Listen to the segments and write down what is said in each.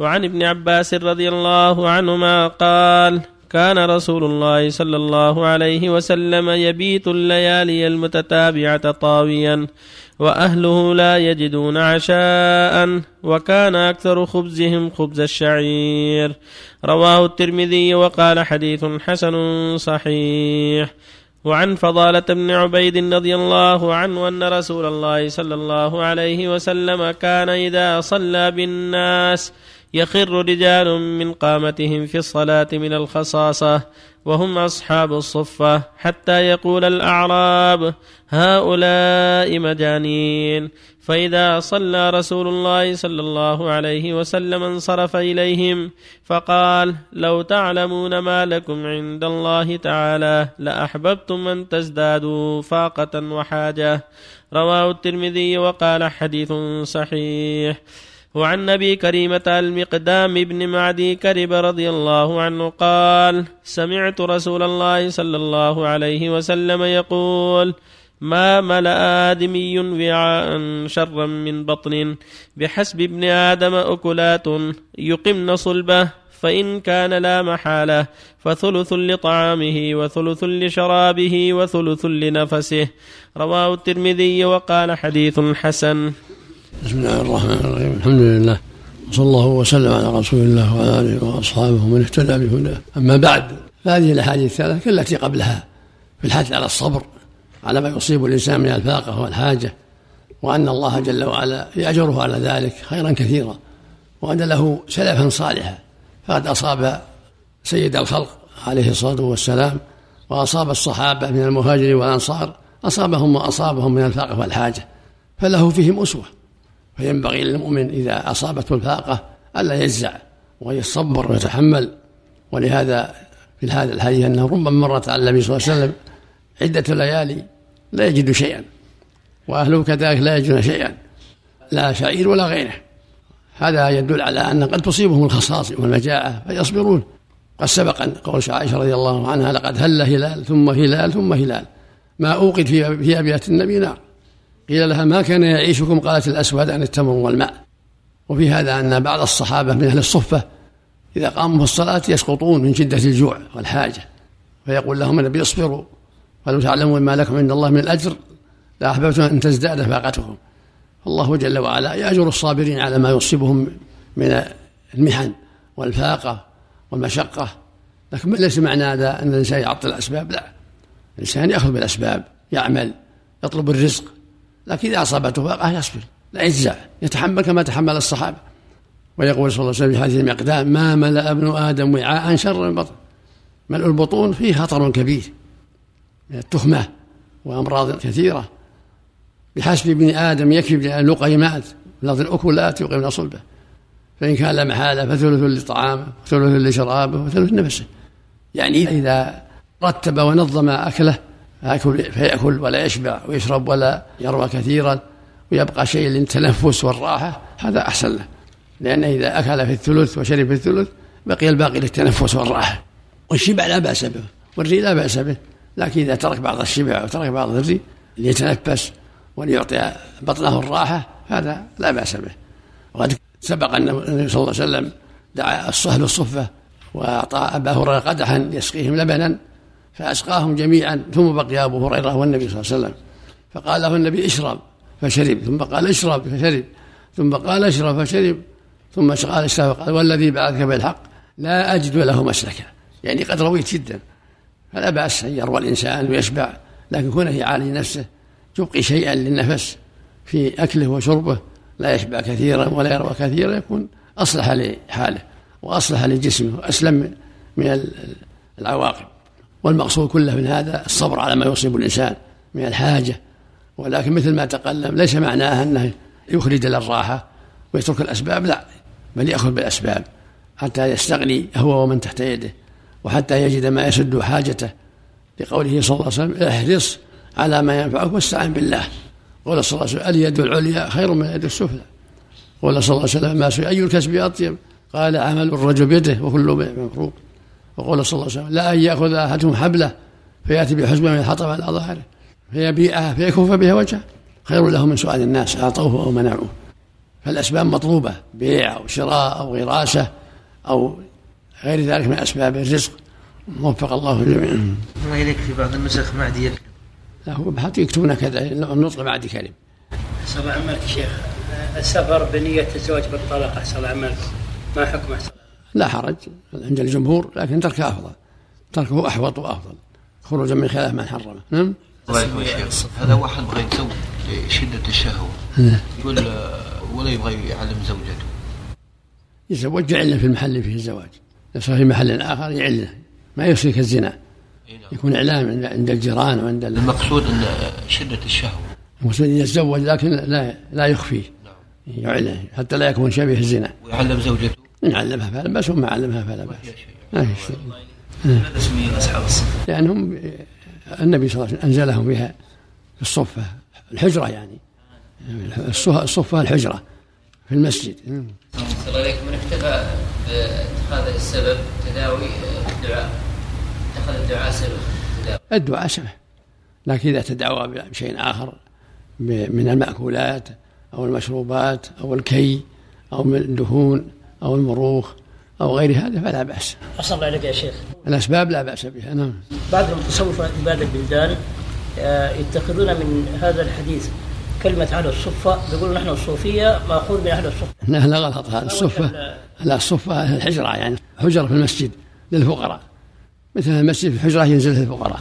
وعن ابن عباس رضي الله عنهما قال كان رسول الله صلى الله عليه وسلم يبيت الليالي المتتابعة طاويا وأهله لا يجدون عشاء وكان أكثر خبزهم خبز الشعير. رواه الترمذي وقال حديث حسن صحيح. وعن فضالة بن عبيد رضي الله عنه أن رسول الله صلى الله عليه وسلم كان إذا صلى بالناس يخر رجال من قامتهم في الصلاة من الخصاصة وهم أصحاب الصفة حتى يقول الأعراب هؤلاء مجانين. فإذا صلى رسول الله صلى الله عليه وسلم انصرف إليهم فقال لو تعلمون ما لكم عند الله تعالى لأحببتم أن تزدادوا فاقة وحاجة. رواه الترمذي وقال حديث صحيح. وعن أبي كريمة المقدام بن معدي كرب رضي الله عنه قال سمعت رسول الله صلى الله عليه وسلم يقول ما ملأ آدمي وعاء شرا من بطن بحسب ابن آدم أكلات يقمن صلبه فإن كان لا محالة فثلث لطعامه وثلث لشرابه وثلث لنفسه رواه الترمذي وقال حديث حسن. بسم الله الرحمن الرحيم. الحمد لله. وصلى الله وسلم على رسول الله وعلى آله وأصحابه ومن اهتدى بهداه. أما بعد فهذه الأحاديث الثلاثة كالتي قبلها في الحث على الصبر على ما يصيب الإنسان من الفاقة والحاجة وأن الله جل وعلا يأجره على ذلك خيرا كثيرا وأن له سلفا صالحا. فقد أصاب سيد الخلق عليه الصلاة والسلام وأصاب الصحابة من المهاجرين والأنصار أصابهم ما أصابهم من الفاقة والحاجة فله فيهم أسوة. فينبغي للمؤمن إذا أصابته الفاقة ألا يجزع ويصبر ويتحمل. ولهذا في هذا الحديث أنه ربما مرت على النبي صلى الله عليه وسلم عدة ليالي لا يجد شيئا وأهله كذلك لا يجدون شيئا لا شعير ولا غيره. هذا يدل على أن قد تصيبهم الخصاص والمجاعة فيصبرون. قد سبق أن قول عائشة رضي الله عنها لقد هل هلال ثم هلال ثم هلال ما أوقد في أبيات النبي نار. قيل لها ما كان يعيشكم؟ قالت الأسود عن التمر والماء. وفي هذا أن بعض الصحابة من أهل الصفة إذا قاموا في الصلاة يسقطون من شدة الجوع والحاجة فيقول لهم النبي اصبروا ولو تعلمون ما لكم عند الله من الأجر لأحببتم أن تزداد فاقتكم. الله جل وعلا يأجر الصابرين على ما يصيبهم من المحن والفاقة والمشقة. لكن ليس معنى هذا أن الإنسان يعطل الأسباب؟ لا. الإنسان يأخذ بالأسباب يعمل يطلب الرزق لكن إذا أصابته فاقة يصبر لا يجزع يتحمل كما تحمل الصحابة. ويقول صلى الله عليه وسلم في حديث المقدام ما ملأ ابن آدم وعاء شر من بطن. ملء البطون فيه خطر كبير من التخمة وأمراض كثيرة. بحسب ابن آدم يكفي اللقيمات لفظ الأكلات يقيمن صلبة. فإن كان لا محالة فثلث لطعامه وثلث لشرابه وثلث لنفسه. يعني إذا رتب ونظم أكله فيأكل, فيأكل ولا يشبع ويشرب ولا يروى كثيرا ويبقى شيء للتنفس والراحة. هذا أحسن له. لأنه إذا أكل في الثلث وشرب في الثلث بقي الباقي للتنفس والراحة. والشبع لا بأس به. والري لا بأس به. لكن إذا ترك بعض الشبع وترك بعض الري ليتنفس وليعطي بطنه الراحة هذا لا بأس به. وقد سبق أن النبي صلى الله عليه وسلم دعا الصهل الصفة وأعطى أبا هريرة قدحا يسقيهم لبنا فأسقاهم جميعا ثم بقي أبو هريرة والنبي صلى الله عليه وسلم. فقال له النبي اشرب فشرب ثم قال اشرب فشرب ثم قال اشرب فشرب ثم قال اشرب فقال والذي بعثك بالحق لا أجد له مسلكا. يعني قد رويت جدا. فلا بأس أن يروى الإنسان ويشبع لكن كونه يعالج نفسه يبقي شيئا للنفس في أكله وشربه لا يشبع كثيرا ولا يروى كثيرا يكون أصلح لحاله وأصلح لجسمه وأسلم من العواقب. والمقصود كله من هذا الصبر على ما يصيب الإنسان من الحاجة. ولكن مثل ما تقلم ليس معناه أنه يخرج للراحة ويترك الأسباب لا بل يأخذ بالأسباب حتى يستغني هو ومن تحت يده وحتى يجد ما يسد حاجته. لقوله صلى الله عليه وسلم احرص على ما ينفعك واستعن بالله. قول صلى الله عليه وسلم اليد العليا خير من اليد السفلى. قول صلى الله عليه وسلم ما سئل أي الكسب أطيب. قال عمل الرجل بيده وكل مفروض وقول صلى الله عليه وسلم لا أن يأخذ أحدهم حبلة فيأتي بحزمة من الحطب على ظهره. فيبيعها فيكف بها وجهه خير له من سؤال الناس أعطوه أو منعوه. فالأسباب مطلوبة بيع أو شراء أو غراسة أو غير ذلك من أسباب الرزق. وفق الله الجميع الله إليك في بعض النسخ معدي لا هو حتى يكتبون كذا النطق بعد كلمة. أحسن الله عملك شيخ السفر بنية الزواج بالطلاق أحسن الله عملك ما حكم أحسن لا حرج عند الجمهور لكن تركه أفضل. تركه أحوط وأفضل. خروجا من خلاف من حرمه نعم؟ الله يكون شيخ هذا واحد بغى يتزوج لشدة الشهوة. يقول آه، ولا يبغى يعلم زوجته. يتزوج يعلن في المحل اللي فيه الزواج. يصير في محل آخر يعلنه. ما يشرك الزنا. يكون إعلام عند الجيران وعند ال- المقصود أن شدة الشهوة. المسلم يتزوج لكن لا لا يخفيه. يعلن حتى لا يكون شبيه الزنا. ويعلم زوجته. إن علمها فلا بأس وما علمها فلا بأس. ما في شيء. ماذا سمي أصحاب الصف لأنهم النبي صلى الله عليه وسلم أنزلهم بها في الصفة الحجرة يعني. الصفة الصفة الحجرة في المسجد. صلى الله عليكم من اكتفى باتخاذ السبب تداوي الدعاء اتخذ الدعاء سبب تداوي. الدعاء سبب. لكن إذا تدعوا بشيء آخر من المأكولات أو المشروبات أو الكي أو من الدهون أو المروخ أو غير هذا فلا بأس. أحسن الله عليك يا شيخ. الأسباب لا بأس بها نعم. بعض المتصوفة في بعض البلدان آه، يتخذون من هذا الحديث كلمة أهل الصفة يقولون نحن الصوفية مأخوذ من أهل الصفة. لا لا غلط هذا الصفة لا الصفة الحجرة يعني حجرة في المسجد للفقراء. مثل المسجد في الحجرة ينزل الفقراء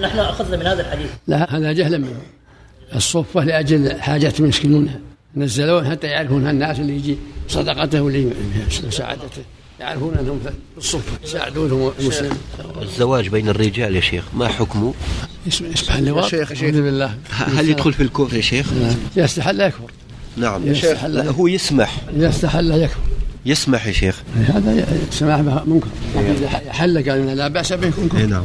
نحن أخذنا من هذا الحديث. لا هذا جهلا منه. الصفة لأجل حاجة يسكنونها نزلوها حتى يعرفونها الناس اللي يجي صدقته واللي مساعدته يعرفون أنهم في الصفة يساعدونهم المسلمين الزواج بين الرجال يا شيخ ما حكمه؟ اسم اسمح اللواط؟ شيخ- شيخ. أعوذ بالله هل يدخل في الكفر يا شيخ؟ نعم. يستحل لا يكفر. نعم. يا شيخ. لا، هو يسمح. يستحل لا يكفر. يسمح يا شيخ. هذا سماح منكر إذا حل قال لا بأس به يكون كفر. نعم.